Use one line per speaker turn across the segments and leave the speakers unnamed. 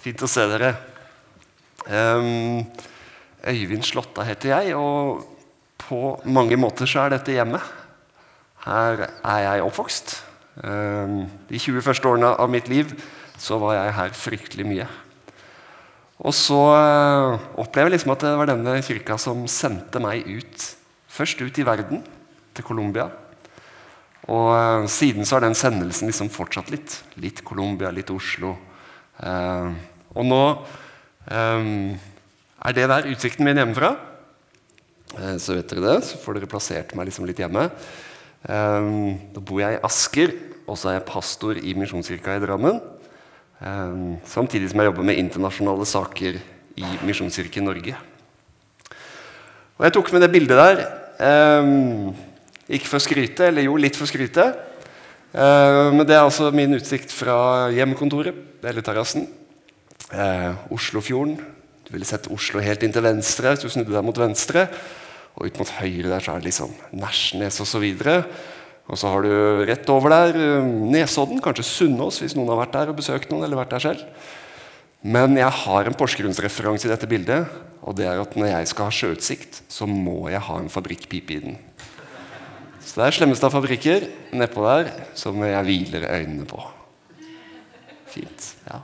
Fint å se dere. Um, Øyvind Slåtta heter jeg, og på mange måter så er dette hjemmet. Her er jeg oppvokst. Um, de 20 første årene av mitt liv så var jeg her fryktelig mye. Og så uh, opplever jeg liksom at det var denne kirka som sendte meg ut. Først ut i verden, til Colombia. Og uh, siden så har den sendelsen liksom fortsatt litt. Litt Colombia, litt Oslo. Uh, og nå um, er det der utsikten min hjemmefra. Uh, så vet dere det, så får dere plassert meg liksom litt hjemme. Da bor jeg i Asker, og så er jeg pastor i Misjonskirka i Drammen. Samtidig som jeg jobber med internasjonale saker i Misjonskirken Norge. Og jeg tok med det bildet der. Ikke for å skryte, eller jo, litt for å skryte. Uh, men det er altså min utsikt fra hjemmekontoret, eller terrassen. Uh, Oslofjorden. Du ville sett Oslo helt inn til venstre hvis du snudde deg mot venstre. Og ut mot høyre der så er det liksom Nesjnes osv. Og så har du rett over der Nesodden, kanskje Sunnaas, hvis noen har vært der og besøkt noen. eller vært der selv. Men jeg har en Porsgrunnsreferanse i dette bildet. Og det er at når jeg skal ha sjøutsikt, så må jeg ha en fabrikkpipe i den. Så det er Slemmestad fabrikker nedpå der som jeg hviler øynene på. Fint. ja.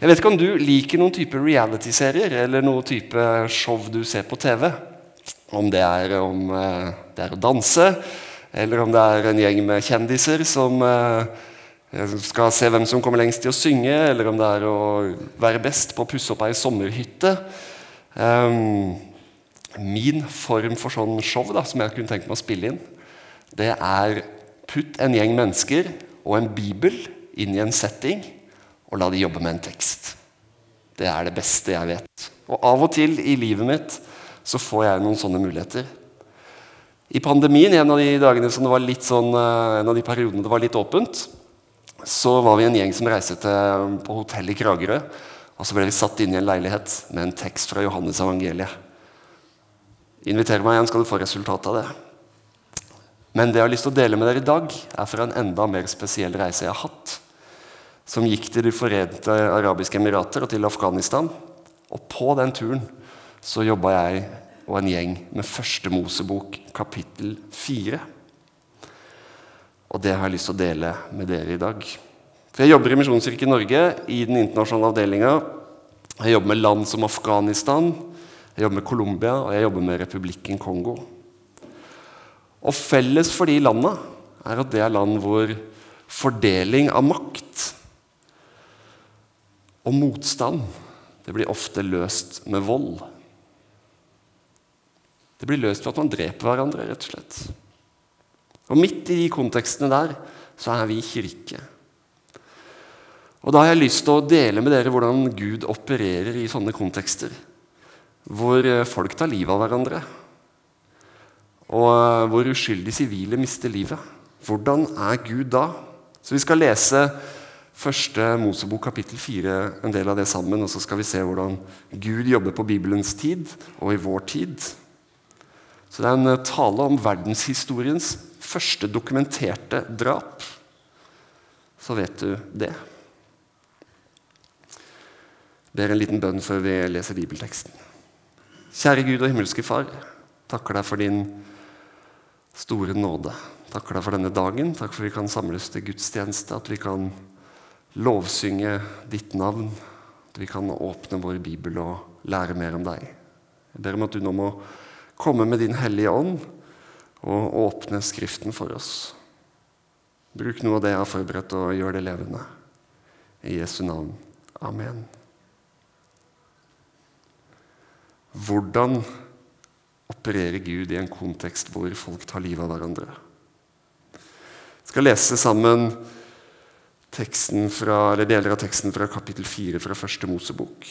Jeg vet ikke om du liker noen type reality-serier eller noen type show du ser på TV. Om det er, om det er å danse, eller om det er en gjeng med kjendiser som skal se hvem som kommer lengst til å synge, eller om det er å være best på å pusse opp ei sommerhytte. Um, min form for sånn show da, som jeg kunne tenkt meg å spille inn, det er putt en gjeng mennesker og en bibel inn i en setting og la de jobbe med en tekst. Det er det beste jeg vet. Og av og til i livet mitt så får jeg noen sånne muligheter. I pandemien, en av de dagene som det var litt sånn, en av de periodene det var litt åpent, så var vi en gjeng som reiste til, på hotell i Kragerø. Og så ble vi satt inn i en leilighet med en tekst fra Johannes evangeliet. Inviter meg igjen, skal du få resultatet av det. Men det jeg har lyst til å dele med dere i dag, er fra en enda mer spesiell reise jeg har hatt. Som gikk til De forente arabiske emirater og til Afghanistan. Og på den turen så jobba jeg og en gjeng med Første Mosebok, kapittel 4. Og det har jeg lyst til å dele med dere i dag. For Jeg jobber i Misjonskirken Norge i den internasjonale avdelinga. Jeg jobber med land som Afghanistan, jeg jobber med Colombia og jeg jobber med Republikken Kongo. Og Felles for de landene er at det er land hvor fordeling av makt og motstand det blir ofte løst med vold. Det blir løst ved at man dreper hverandre, rett og slett. Og midt i de kontekstene der så er vi kirke. Og Da har jeg lyst til å dele med dere hvordan Gud opererer i sånne kontekster. Hvor folk tar livet av hverandre. Og hvor uskyldige sivile mister livet. Hvordan er Gud da? Så Vi skal lese første Mosebok kapittel 4, en del av det sammen. Og så skal vi se hvordan Gud jobber på Bibelens tid og i vår tid. Så det er en tale om verdenshistoriens første dokumenterte drap. Så vet du det. Ber en liten bønn før vi leser bibelteksten. Kjære Gud og himmelske Far. Takker deg for din store nåde. Deg for denne dagen. Takk for at vi kan samles til gudstjeneste. At vi kan lovsynge ditt navn. At vi kan åpne vår bibel og lære mer om deg. Jeg ber om at du nå må komme med din hellige ånd og åpne Skriften for oss. Bruk noe av det jeg har forberedt, og gjør det levende. I Jesu navn. Amen. Hvordan opererer Gud i en kontekst hvor folk tar livet av hverandre? Jeg skal lese sammen fra, deler av teksten fra kapittel 4 fra første Mosebok.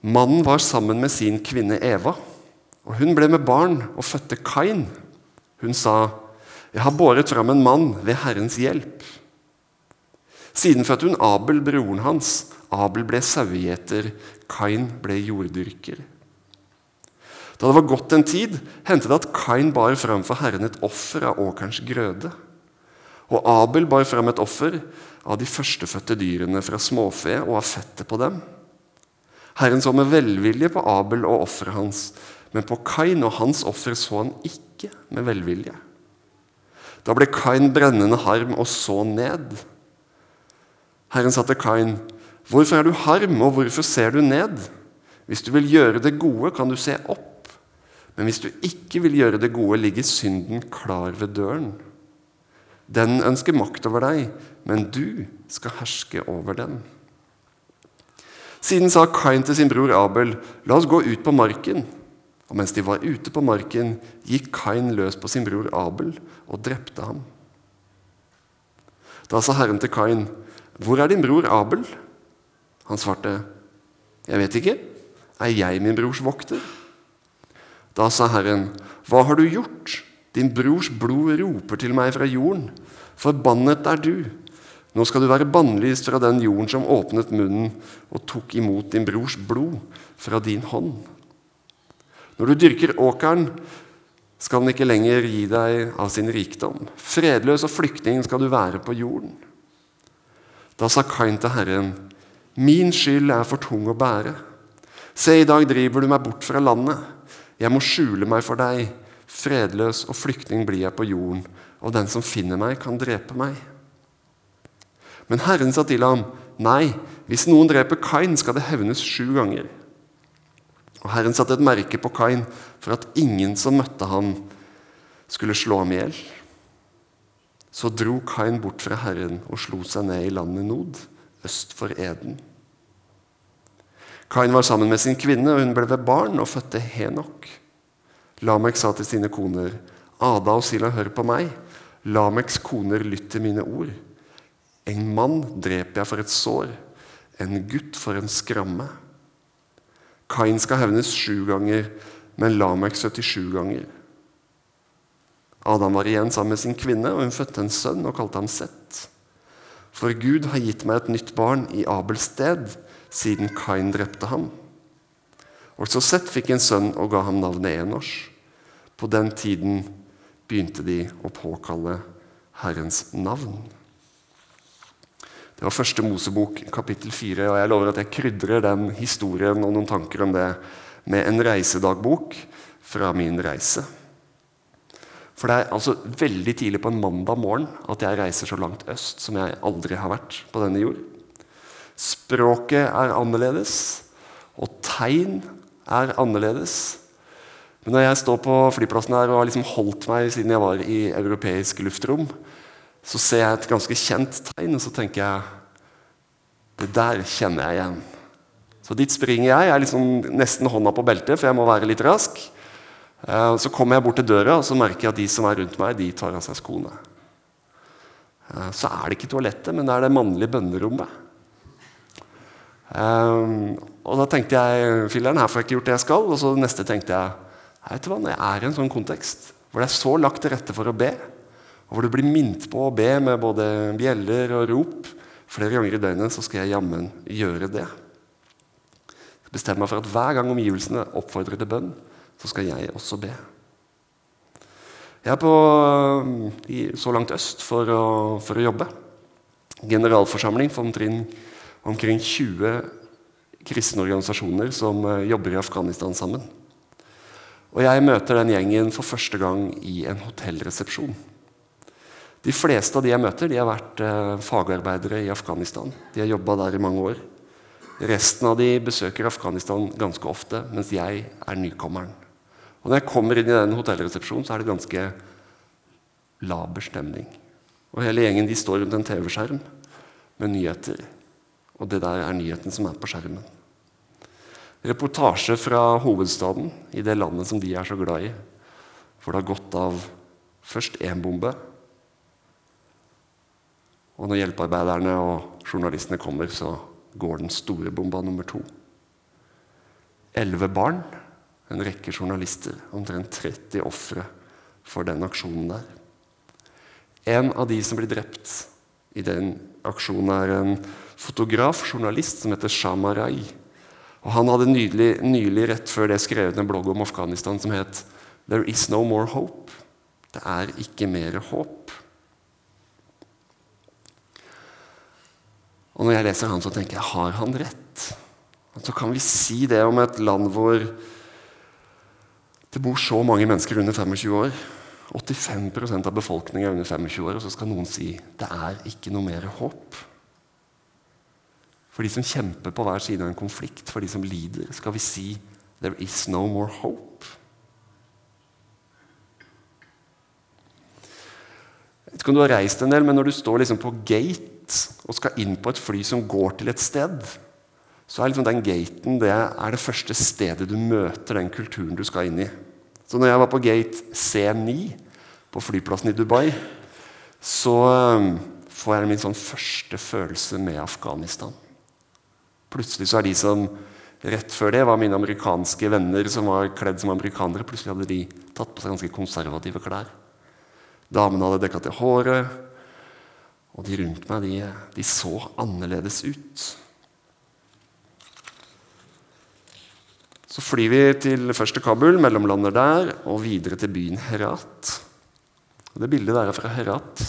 Mannen var sammen med sin kvinne Eva, og hun ble med barn og fødte Kain. Hun sa, 'Jeg har båret fram en mann ved Herrens hjelp.' Siden fødte hun Abel, broren hans. Abel ble sauegjeter, Kain ble jorddyrker. Da det var gått en tid, hendte det at Kain bar fram for Herren et offer av åkerens grøde. Og Abel bar fram et offer av de førstefødte dyrene fra småfe og av fettet på dem. Herren så med velvilje på Abel og offeret hans, men på Kain og hans offer så han ikke med velvilje. Da ble Kain brennende harm og så ned. Herren sa til Kain, 'Hvorfor er du harm, og hvorfor ser du ned?' 'Hvis du vil gjøre det gode, kan du se opp.' 'Men hvis du ikke vil gjøre det gode, ligger synden klar ved døren.' 'Den ønsker makt over deg, men du skal herske over den.' Siden sa Kain til sin bror Abel, 'La oss gå ut på marken.' Og mens de var ute på marken, gikk Kain løs på sin bror Abel og drepte ham. Da sa Herren til Kain, 'Hvor er din bror Abel?' Han svarte, 'Jeg vet ikke. Er jeg min brors vokter?' Da sa Herren, 'Hva har du gjort?' Din brors blod roper til meg fra jorden. Forbannet er du. Nå skal du være bannlyst fra den jorden som åpnet munnen og tok imot din brors blod fra din hånd. Når du dyrker åkeren, skal den ikke lenger gi deg av sin rikdom. Fredløs og flyktning skal du være på jorden. Da sa Kain til Herren, min skyld er for tung å bære. Se, i dag driver du meg bort fra landet. Jeg må skjule meg for deg. Fredløs og flyktning blir jeg på jorden, og den som finner meg, kan drepe meg. Men Herren sa til ham, nei, hvis noen dreper Kain, skal det hevnes sju ganger. Og Herren satte et merke på Kain for at ingen som møtte ham, skulle slå ham i hjel. Så dro Kain bort fra Herren og slo seg ned i landet Nod, øst for Eden. Kain var sammen med sin kvinne, og hun ble ved barn og fødte Henok. Lamek sa til sine koner, Ada og Sila, hør på meg. Lameks koner, lytt til mine ord. En mann dreper jeg for et sår, en gutt for en skramme. Kain skal hevnes sju ganger, men Lamek 77 ganger. Adam var igjen sammen med sin kvinne, og hun fødte en sønn og kalte ham Sett. For Gud har gitt meg et nytt barn i Abels sted, siden Kain drepte ham. Også Sett fikk en sønn og ga ham navnet Enos. På den tiden begynte de å påkalle Herrens navn. Det var første Mosebok, kapittel 4, og jeg lover at jeg krydrer den historien og noen tanker om det med en reisedagbok fra min reise. For det er altså veldig tidlig på en mandag morgen at jeg reiser så langt øst som jeg aldri har vært på denne jord. Språket er annerledes, og tegn er annerledes. Men når jeg står på flyplassen her og har liksom holdt meg siden jeg var i europeisk luftrom, så ser jeg et ganske kjent tegn, og så tenker jeg Det der kjenner jeg igjen. Så dit springer jeg. Jeg er liksom nesten hånda på beltet, for jeg må være litt rask. Eh, så kommer jeg bort til døra, og så merker jeg at de som er rundt meg, de tar av seg skoene. Eh, så er det ikke toalettet, men det er det mannlige bønnerommet. Um, og da tenkte jeg filler'n, her får jeg ikke gjort det jeg skal. Og så neste tenkte jeg vet du hva, når jeg er i en sånn kontekst hvor det er så lagt til rette for å be, og hvor du blir minnet på å be med både bjeller og rop flere ganger i døgnet, så skal jeg jammen gjøre det. Jeg bestemmer meg for at hver gang omgivelsene oppfordrer til bønn, så skal jeg også be. Jeg er på, så langt øst for å, for å jobbe. Generalforsamling for omkring, omkring 20 kristne organisasjoner som eh, jobber i Afghanistan sammen. Og jeg møter den gjengen for første gang i en hotellresepsjon. De fleste av de jeg møter, de har vært eh, fagarbeidere i Afghanistan. De har jobba der i mange år. Resten av de besøker Afghanistan ganske ofte, mens jeg er nykommeren. Og Når jeg kommer inn i den hotellresepsjonen, så er det ganske laber stemning. Og Hele gjengen de står rundt en TV-skjerm med nyheter. Og det der er nyheten som er på skjermen. Reportasje fra hovedstaden i det landet som de er så glad i. For det har gått av først én bombe, og når hjelpearbeiderne og journalistene kommer, så går den store bomba nummer to. Elleve barn, en rekke journalister, omtrent 30 ofre for den aksjonen der. En av de som blir drept i den aksjonen, er en fotograf, journalist, som heter Shamarai. Og Han hadde nydelig, nylig rett før det skrevet en blogg om Afghanistan som het 'There is no more hope'. Det er ikke mer håp. Og når jeg leser han, så tenker jeg har han rett? Så kan vi si det om et land hvor det bor så mange mennesker under 25 år. 85% av befolkningen er under 25 år, og så skal noen si det er ikke noe mer håp. For de som kjemper på hver side av en konflikt, for de som lider, skal vi si there is no more hope. Jeg vet ikke om du har reist en del, men når du står liksom på gate og skal inn på et fly som går til et sted, så er liksom den gaten det er det første stedet du møter den kulturen du skal inn i. Så når jeg var på gate C9 på flyplassen i Dubai, så får jeg min sånn første følelse med Afghanistan. Plutselig så er de som rett før det var mine amerikanske venner som var kledd som amerikanere, plutselig hadde de tatt på seg ganske konservative klær. Damene hadde dekka til håret. Og de rundt meg, de, de så annerledes ut. Så flyr vi til først til Kabul, mellomlander der, og videre til byen Herat. Og det bildet der er fra Herat.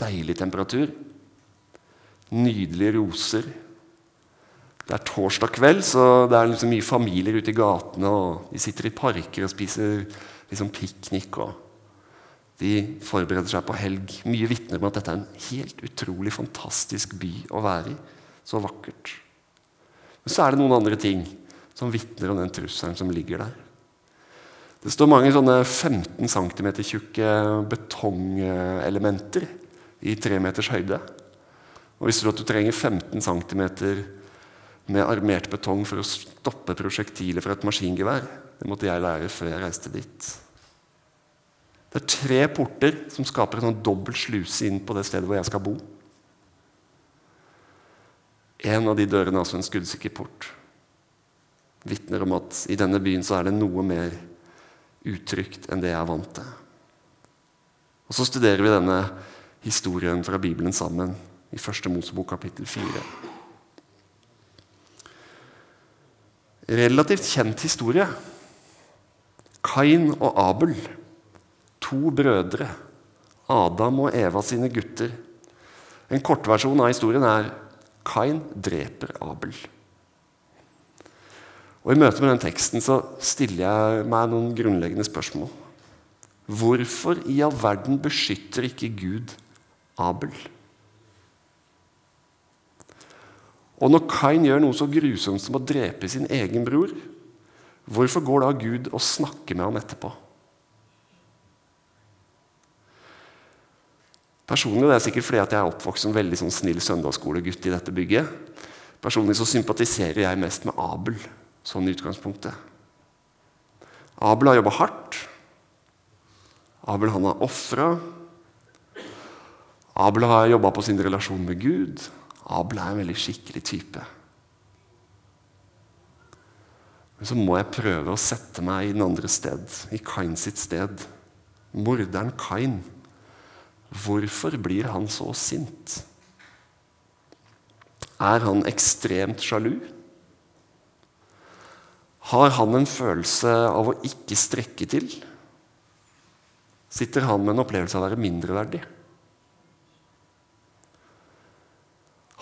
Deilig temperatur. Nydelige roser. Det er torsdag kveld, så det er liksom mye familier ute i gatene. og De sitter i parker og spiser liksom piknik. og de forbereder seg på helg. Mye vitner om at dette er en helt utrolig fantastisk by å være i. Så vakkert. Men så er det noen andre ting som vitner om den trusselen som ligger der. Det står mange sånne 15 cm tjukke betongelementer i tre meters høyde. Og Visste du at du trenger 15 cm med armert betong for å stoppe prosjektiler fra et maskingevær? Det måtte jeg lære før jeg reiste dit. Det er tre porter som skaper en sånn dobbel sluse inn på det stedet hvor jeg skal bo. En av de dørene er altså en skuddsikker port. Vitner om at i denne byen så er det noe mer utrygt enn det jeg er vant til. Og Så studerer vi denne historien fra Bibelen sammen i Første Mosebok kapittel 4. Relativt kjent historie. Kain og Abel to brødre, Adam og Eva sine gutter. En kortversjon av historien er Kain dreper Abel. Og I møte med den teksten så stiller jeg meg noen grunnleggende spørsmål. Hvorfor i all verden beskytter ikke Gud Abel? Og når Kain gjør noe så grusomt som å drepe sin egen bror, hvorfor går da Gud og snakker med ham etterpå? Personlig, Det er sikkert fordi jeg er oppvokst som veldig sånn snill søndagsskolegutt i dette bygget. Personlig så sympatiserer jeg mest med Abel, sånn i utgangspunktet. Abel har jobba hardt. Abel han har ofra. Abel har jobba på sin relasjon med Gud. Abel er en veldig skikkelig type. Men så må jeg prøve å sette meg i den andre sted, i Kain sitt sted. Morderen Kain Hvorfor blir han så sint? Er han ekstremt sjalu? Har han en følelse av å ikke strekke til? Sitter han med en opplevelse av å være mindreverdig?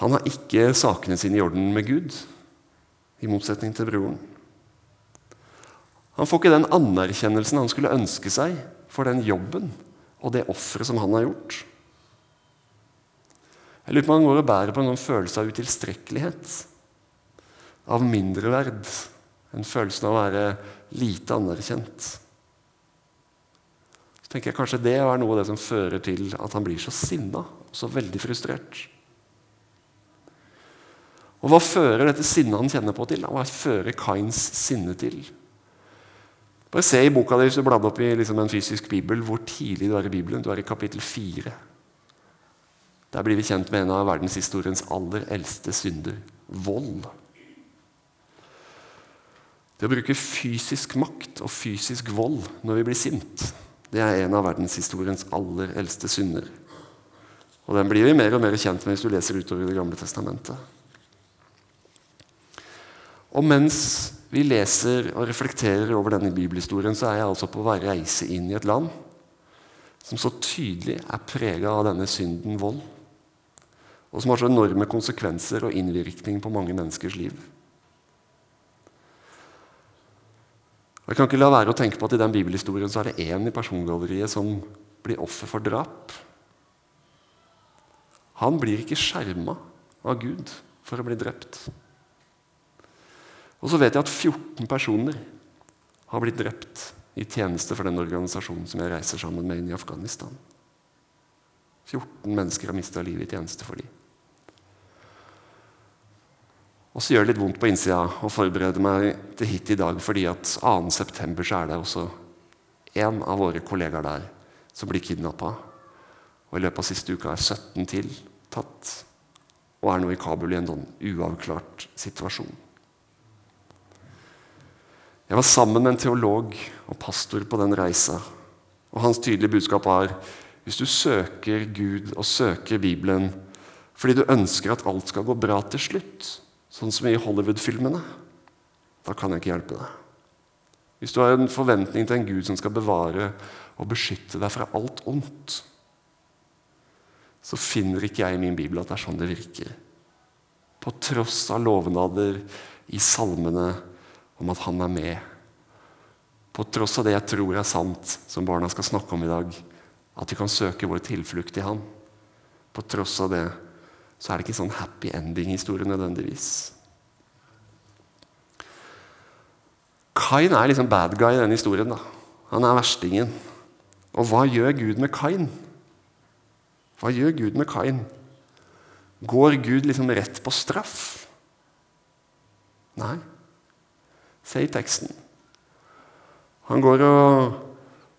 Han har ikke sakene sine i orden med Gud, i motsetning til broren. Han får ikke den anerkjennelsen han skulle ønske seg for den jobben og det offeret som han har gjort. Jeg lurer på om han går og bærer på en sånn følelse av utilstrekkelighet. Av mindreverd. En følelse av å være lite anerkjent. Så tenker jeg Kanskje det er noe av det som fører til at han blir så sinna og så veldig frustrert. Og Hva fører dette sinnet han kjenner på, til? Hva fører Kains sinne til? Bare se i boka di hvis du bladde opp i liksom en fysisk bibel, hvor tidlig du er i Bibelen. Du er i kapittel 4. Der blir vi kjent med en av verdenshistoriens aller eldste synder vold. Det å bruke fysisk makt og fysisk vold når vi blir sint, det er en av verdenshistoriens aller eldste synder. Og Den blir vi mer og mer kjent med hvis du leser utover Det gamle testamentet. Og mens vi leser og reflekterer over denne bibelhistorien, så er jeg altså på reise inn i et land som så tydelig er prega av denne synden vold. og som har så enorme konsekvenser og innvirkning på mange menneskers liv. Jeg kan ikke la være å tenke på at I den bibelhistorien så er det én i persongalleriet som blir offer for drap. Han blir ikke skjerma av Gud for å bli drept. Og så vet jeg at 14 personer har blitt drept i tjeneste for den organisasjonen som jeg reiser sammen med inn i Afghanistan. 14 mennesker har mista livet i tjeneste for dem. Og så gjør det litt vondt på innsida å forberede meg til hit i dag, fordi at 2.9. er det også en av våre kollegaer der som blir kidnappa. Og i løpet av siste uka er 17 til tatt og er nå i Kabul i en sånn uavklart situasjon. Jeg var sammen med en teolog og pastor på den reisa. Og hans tydelige budskap var hvis du søker Gud og søker Bibelen fordi du ønsker at alt skal gå bra til slutt, sånn som i Hollywood-filmene, da kan jeg ikke hjelpe deg. Hvis du har en forventning til en Gud som skal bevare og beskytte deg fra alt ondt, så finner ikke jeg i min bibel at det er sånn det virker. På tross av lovnader i salmene om at han er med. På tross av det jeg tror er sant, som barna skal snakke om i dag, at vi kan søke vår tilflukt i Han. På tross av det så er det ikke sånn happy ending-historie nødvendigvis. Kain er liksom bad guy i denne historien. da. Han er verstingen. Og hva gjør Gud med Kain? Hva gjør Gud med Kain? Går Gud liksom rett på straff? Nei. Se i teksten. Han går og,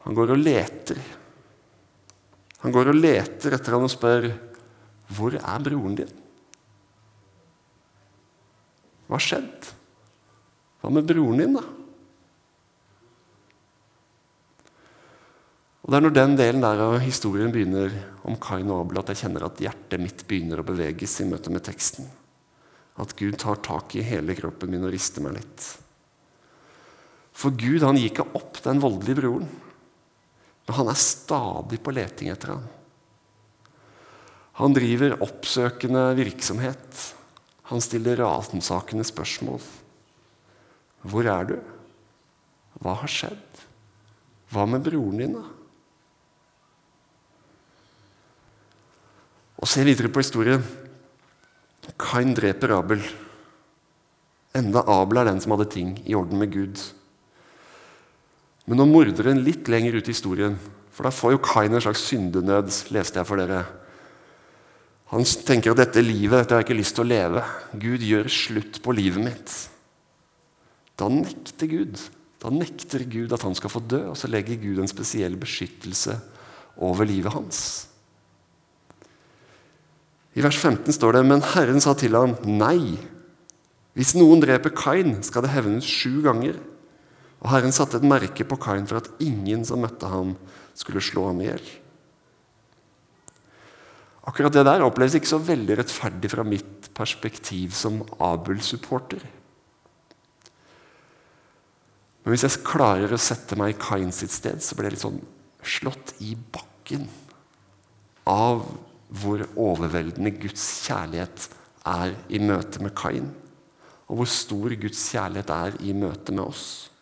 han går og leter. Han går og leter etter han og spør hvor er broren din? Hva har skjedd? Hva med broren din, da? Og Det er når den delen der av historien begynner om Kain og Abel, at jeg kjenner at hjertet mitt begynner å beveges i møte med teksten. At Gud tar tak i hele kroppen min og rister meg litt. For Gud han gir ikke opp den voldelige broren. Men han er stadig på leting etter ham. Han driver oppsøkende virksomhet. Han stiller ransakende spørsmål. Hvor er du? Hva har skjedd? Hva med broren din, da? Og Se videre på historien. Kain dreper Abel. Enda Abel er den som hadde ting i orden med Gud. Men nå morder en litt lenger ut i historien, for da får jo Kain en slags syndenød, leste jeg for dere. Han tenker at dette livet dette har jeg ikke lyst til å leve. Gud gjør slutt på livet mitt. Da nekter Gud. Da nekter Gud at han skal få dø, og så legger Gud en spesiell beskyttelse over livet hans. I vers 15 står det men Herren sa til ham, nei. Hvis noen dreper Kain, skal det hevnes sju ganger. Og Herren satte et merke på Kain for at ingen som møtte ham, skulle slå ham i hjel. Akkurat det der oppleves ikke så veldig rettferdig fra mitt perspektiv som Abel-supporter. Men hvis jeg klarer å sette meg i Kain sitt sted, så blir jeg litt sånn slått i bakken av hvor overveldende Guds kjærlighet er i møte med Kain. Og hvor stor Guds kjærlighet er i møte med oss.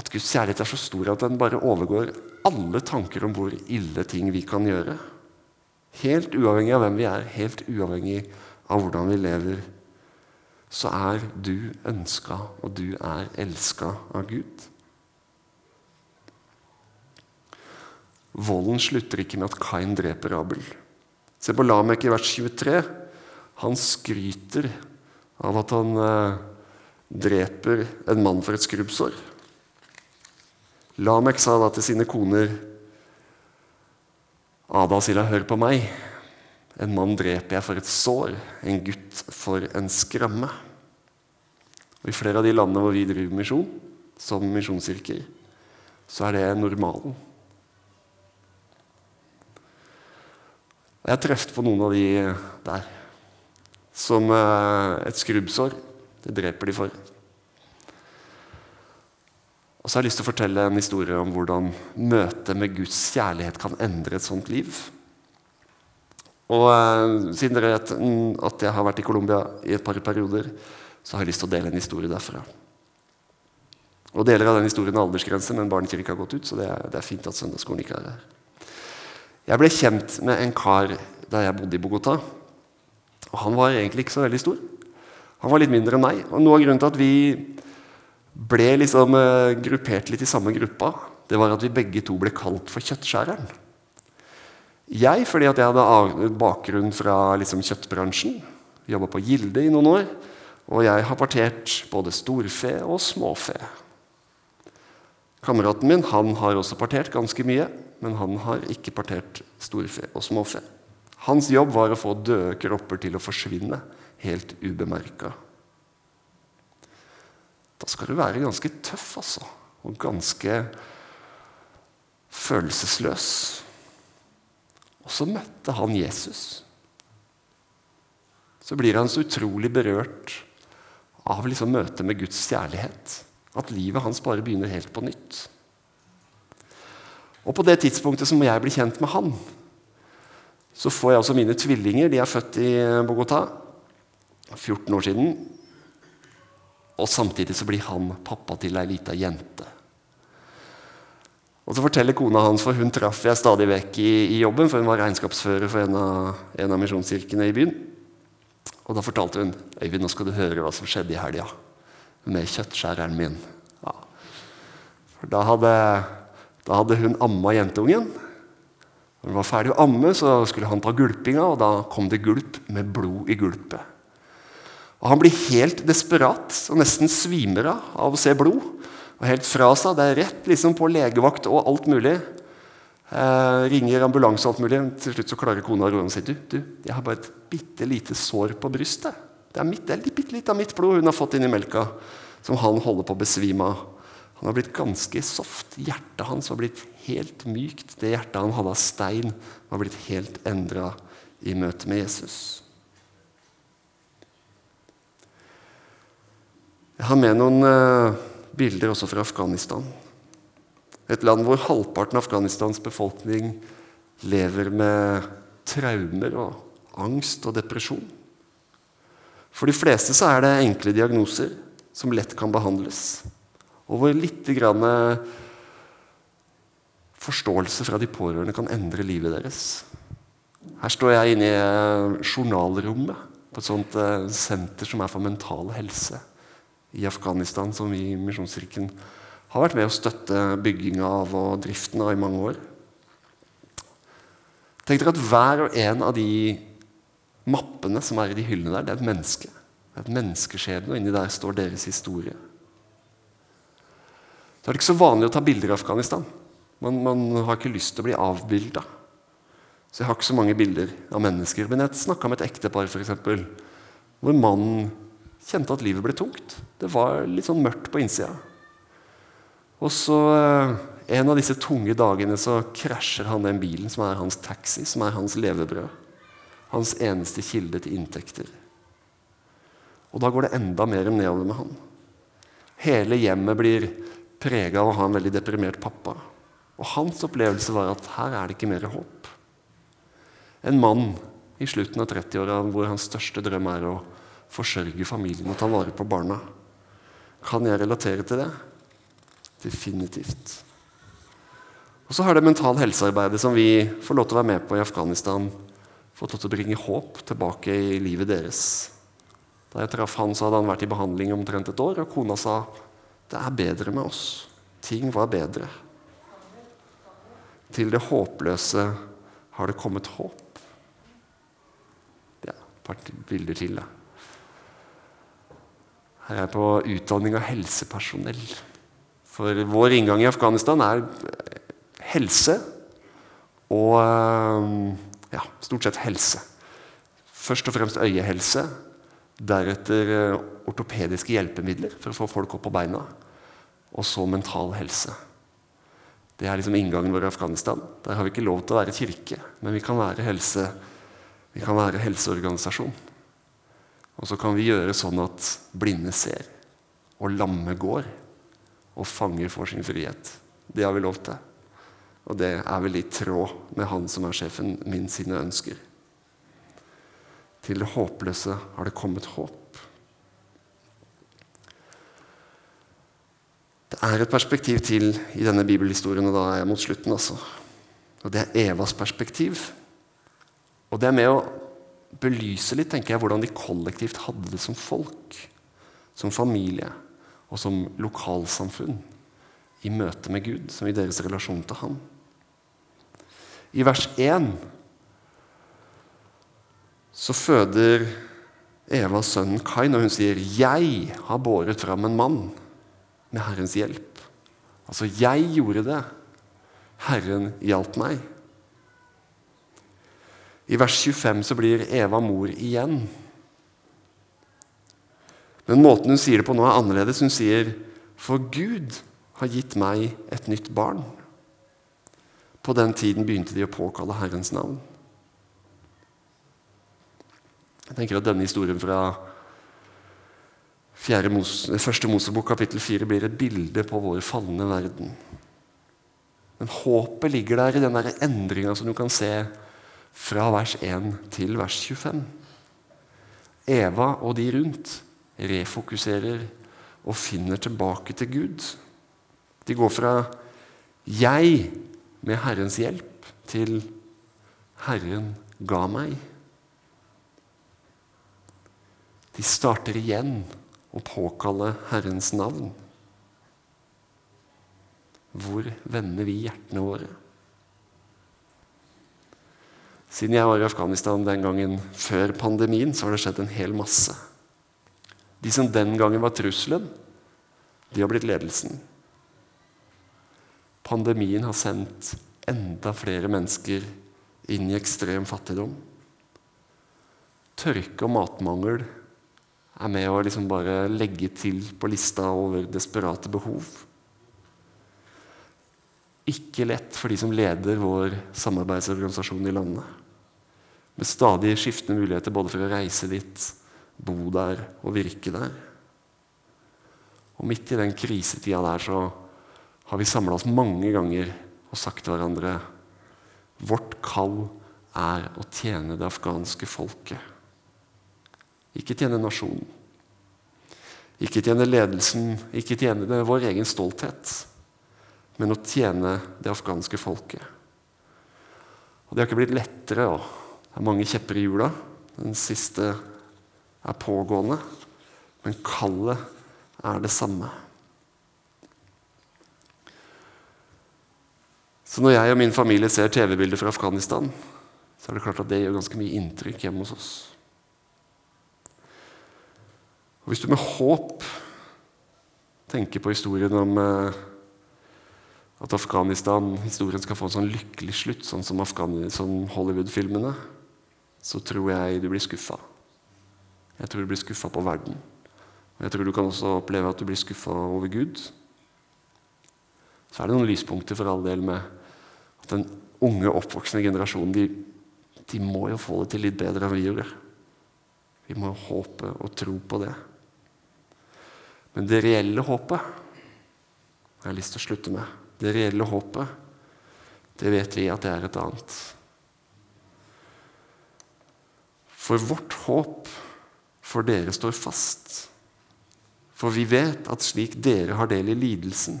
At Guds kjærlighet er så stor at den bare overgår alle tanker om hvor ille ting vi kan gjøre. Helt uavhengig av hvem vi er, helt uavhengig av hvordan vi lever, så er du ønska, og du er elska av Gud. Volden slutter ikke med at Kain dreper Abel. Se på Lamek i vers 23. Han skryter av at han eh, dreper en mann for et skrubbsår. Lamek sa da til sine koner Ada og Silla, hør på meg. En mann dreper jeg for et sår, en gutt for en skramme. Og I flere av de landene hvor vi driver misjon, som misjonskirker, så er det normalen. Jeg har truffet på noen av de der som eh, et skrubbsår. Det dreper de for. Og så har jeg lyst til å fortelle en historie om hvordan møtet med Guds kjærlighet kan endre et sånt liv. Og eh, siden dere vet at jeg har vært i Colombia i et par perioder, så har jeg lyst til å dele en historie derfra. Og Deler av den historien har aldersgrense, men barnekirka har gått ut. så det er, det er fint at søndagsskolen ikke er her. Jeg ble kjent med en kar da jeg bodde i Bogotá. Og Han var egentlig ikke så veldig stor. Han var litt mindre enn meg. Og Noe av grunnen til at vi ble liksom uh, gruppert litt i samme gruppa, det var at vi begge to ble kalt for kjøttskjæreren. Jeg fordi at jeg hadde bakgrunn fra liksom, kjøttbransjen. Jobba på Gilde i noen år. Og jeg har partert både storfe og småfe. Kameraten min han har også partert ganske mye, men han har ikke partert storfe og småfe. Hans jobb var å få døde kropper til å forsvinne helt ubemerka. Da skal du være ganske tøff, altså. Og ganske følelsesløs. Og så møtte han Jesus. Så blir han så utrolig berørt av liksom møtet med Guds kjærlighet. At livet hans bare begynner helt på nytt. Og på det tidspunktet som jeg blir kjent med han, så får jeg også mine tvillinger. De er født i Bogotá. 14 år siden. Og samtidig så blir han pappa til ei lita jente. Og så forteller kona hans, for hun traff jeg stadig vekk i, i, jobben, for hun var regnskapsfører for en av, en av misjonskirkene i byen. Og da fortalte hun Øyvind, nå skal du høre hva som skjedde i helga med kjøttskjæreren min. Ja. For da hadde, da hadde hun amma jenteungen. Når hun var ferdig å amme, så skulle han ta gulpinga, og da kom det gulp med blod i gulpet. Og Han blir helt desperat og nesten svimer av å se blod. Og helt fra seg. Det er rett liksom på legevakt og alt mulig. Eh, ringer ambulanse og alt mulig. Til slutt så klarer kona å roe og si du, du, jeg har bare et bitte lite sår på brystet. Det er, mitt, det er litt, litt av mitt blod hun har fått inn i melka, som han holder på å besvime av. Han har blitt ganske soft. Hjertet hans har blitt helt mykt. Det hjertet han hadde av stein, har blitt helt endra i møte med Jesus. Jeg har med noen uh, bilder også fra Afghanistan. Et land hvor halvparten av Afghanistans befolkning lever med traumer og angst og depresjon. For de fleste så er det enkle diagnoser som lett kan behandles. Og hvor litt grann forståelse fra de pårørende kan endre livet deres. Her står jeg inne i journalrommet på et sånt eh, senter som er for mental helse i Afghanistan, som vi i Misjonskirken har vært med å støtte bygginga av og driften av i mange år. Tenk dere at hver og en av de mappene som er i de hyllene der, det er et menneske. Det er et menneskeskjebne, og inni der står deres historie. Så er det ikke så vanlig å ta bilder i Afghanistan. Man, man har ikke lyst til å bli avbilda. Så jeg har ikke så mange bilder av mennesker. Men jeg snakka med et ektepar eksempel, hvor mannen kjente at livet ble tungt. Det var litt sånn mørkt på innsida. Og så eh, En av disse tunge dagene så krasjer han den bilen som er hans taxi, som er hans levebrød hans eneste kilde til inntekter. Og da går det enda mer nedover med han. Hele hjemmet blir prega av å ha en veldig deprimert pappa. Og hans opplevelse var at her er det ikke mer håp. En mann i slutten av 30-åra hvor hans største drøm er å forsørge familien og ta vare på barna. Kan jeg relatere til det? Definitivt. Og så har det mental helsearbeidet som vi får lov til å være med på i Afghanistan, fått lov til å bringe håp tilbake i livet deres. Da jeg traff han, så hadde han vært i behandling omtrent et år, og kona sa det er bedre med oss. Ting var bedre. Til det håpløse har det kommet håp. Ja, et par bilder til. Da. Her er jeg på utdanning av helsepersonell. For vår inngang i Afghanistan er helse og ja, stort sett helse. Først og fremst øyehelse. Deretter eh, ortopediske hjelpemidler for å få folk opp på beina. Og så mental helse. Det er liksom inngangen vår i Afghanistan. Der har vi ikke lov til å være kirke, men vi kan være, helse, vi kan være helseorganisasjon. Og så kan vi gjøre sånn at blinde ser, og lamme går, og fanger får sin frihet. Det har vi lov til. Og det er vel i tråd med han som er sjefen min sine ønsker. Til det håpløse har det kommet håp. Det er et perspektiv til i denne bibelhistorien, og da er jeg mot slutten. altså. Og Det er Evas perspektiv. Og det er med å belyse litt tenker jeg, hvordan de kollektivt hadde det som folk, som familie og som lokalsamfunn i møte med Gud, som i deres relasjon til Han. I vers 1 så føder Eva sønnen Kain, og hun sier 'Jeg har båret fram en mann' med Herrens hjelp. Altså, jeg gjorde det. Herren hjalp meg. I vers 25 så blir Eva mor igjen. Men måten hun sier det på nå, er annerledes. Hun sier, 'For Gud har gitt meg et nytt barn'. På den tiden begynte de å påkalle Herrens navn. Jeg tenker at Denne historien fra Mose, første Mosebok kapittel 4 blir et bilde på vår falne verden. Men håpet ligger der i den endringa som du kan se fra vers 1 til vers 25. Eva og de rundt refokuserer og finner tilbake til Gud. De går fra 'jeg med Herrens hjelp' til 'Herren ga meg'. De starter igjen å påkalle Herrens navn. Hvor vender vi hjertene våre? Siden jeg var i Afghanistan den gangen før pandemien, så har det skjedd en hel masse. De som den gangen var trusselen, de har blitt ledelsen. Pandemien har sendt enda flere mennesker inn i ekstrem fattigdom. Tørke og matmangel er med å liksom bare legge til på lista over desperate behov. Ikke lett for de som leder vår samarbeidsorganisasjon i landet. Med stadig skiftende muligheter både for å reise dit, bo der og virke der. Og midt i den krisetida der så har vi samla oss mange ganger og sagt til hverandre Vårt kall er å tjene det afghanske folket. Ikke tjene nasjonen. Ikke tjene ledelsen, ikke tjene vår egen stolthet, men å tjene det afghanske folket. Og Det har ikke blitt lettere. Også. Det er mange kjepper i hjula. Den siste er pågående. Men kallet er det samme. Så når jeg og min familie ser TV-bilder fra Afghanistan, så er det klart at det gjør ganske mye inntrykk hjemme hos oss. Og Hvis du med håp tenker på historien om eh, at Afghanistan-historien skal få en sånn lykkelig slutt, sånn som, som Hollywood-filmene, så tror jeg du blir skuffa. Jeg tror du blir skuffa på verden. Og jeg tror du kan også oppleve at du blir skuffa over Gud. Så er det noen lyspunkter for all del med at den unge, oppvoksende generasjonen de, de må jo få det til litt bedre enn vi gjorde. Vi må håpe og tro på det. Men det reelle håpet jeg har lyst til å slutte med. Det reelle håpet, det vet vi at det er et annet. For vårt håp for dere står fast. For vi vet at slik dere har del i lidelsen,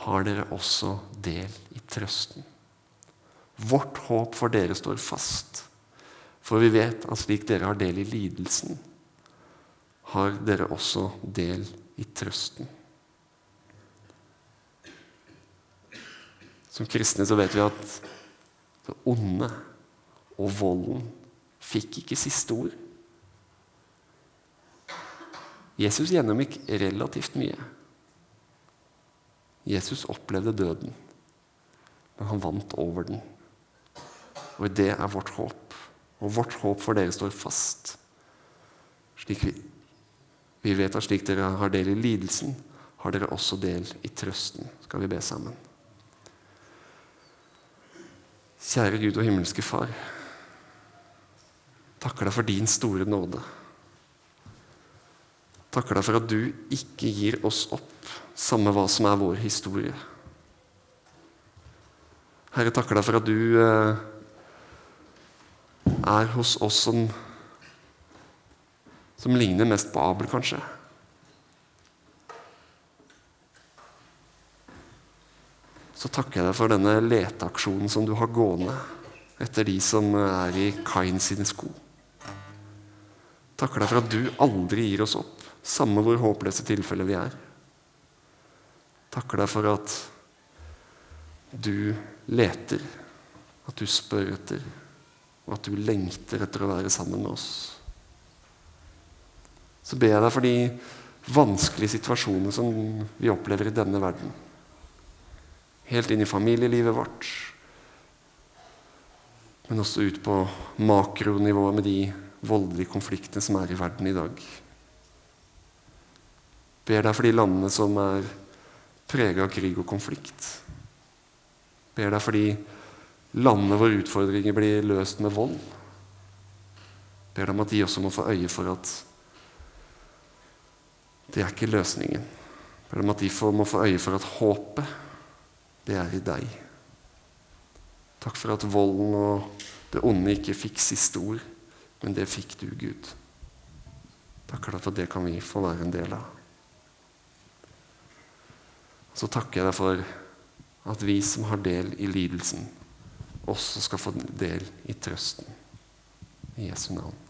har dere også del i trøsten. Vårt håp for dere står fast. For vi vet at slik dere har del i lidelsen, har dere også del i trøsten. Som kristne så vet vi at det onde og volden fikk ikke siste ord. Jesus gjennomgikk relativt mye. Jesus opplevde døden, men han vant over den. Og det er vårt håp. Og vårt håp for dere står fast, slik vi vi vet at slik dere har del i lidelsen, har dere også del i trøsten. Skal vi be sammen? Kjære Gud og himmelske Far. Takker deg for din store nåde. Takker deg for at du ikke gir oss opp, samme hva som er vår historie. Herre, takker deg for at du eh, er hos oss som som ligner mest på Abel, kanskje. Så takker jeg deg for denne leteaksjonen som du har gående etter de som er i Kain sine sko. Takker deg for at du aldri gir oss opp, samme hvor håpløse tilfeller vi er. Takker deg for at du leter, at du spør etter, og at du lengter etter å være sammen med oss. Så ber jeg deg for de vanskelige situasjonene som vi opplever i denne verden. Helt inn i familielivet vårt, men også ut på makronivået med de voldelige konfliktene som er i verden i dag. Ber deg for de landene som er prega av krig og konflikt. Ber deg for de landene hvor utfordringer blir løst med vold. Ber deg om at de også må få øye for at det er ikke løsningen. Ber deg om at de må få øye for at håpet, det er i deg. Takk for at volden og det onde ikke fikk siste ord, men det fikk du, Gud. Takk for at det kan vi få være en del av. Så takker jeg deg for at vi som har del i lidelsen, også skal få del i trøsten. I Jesu navn.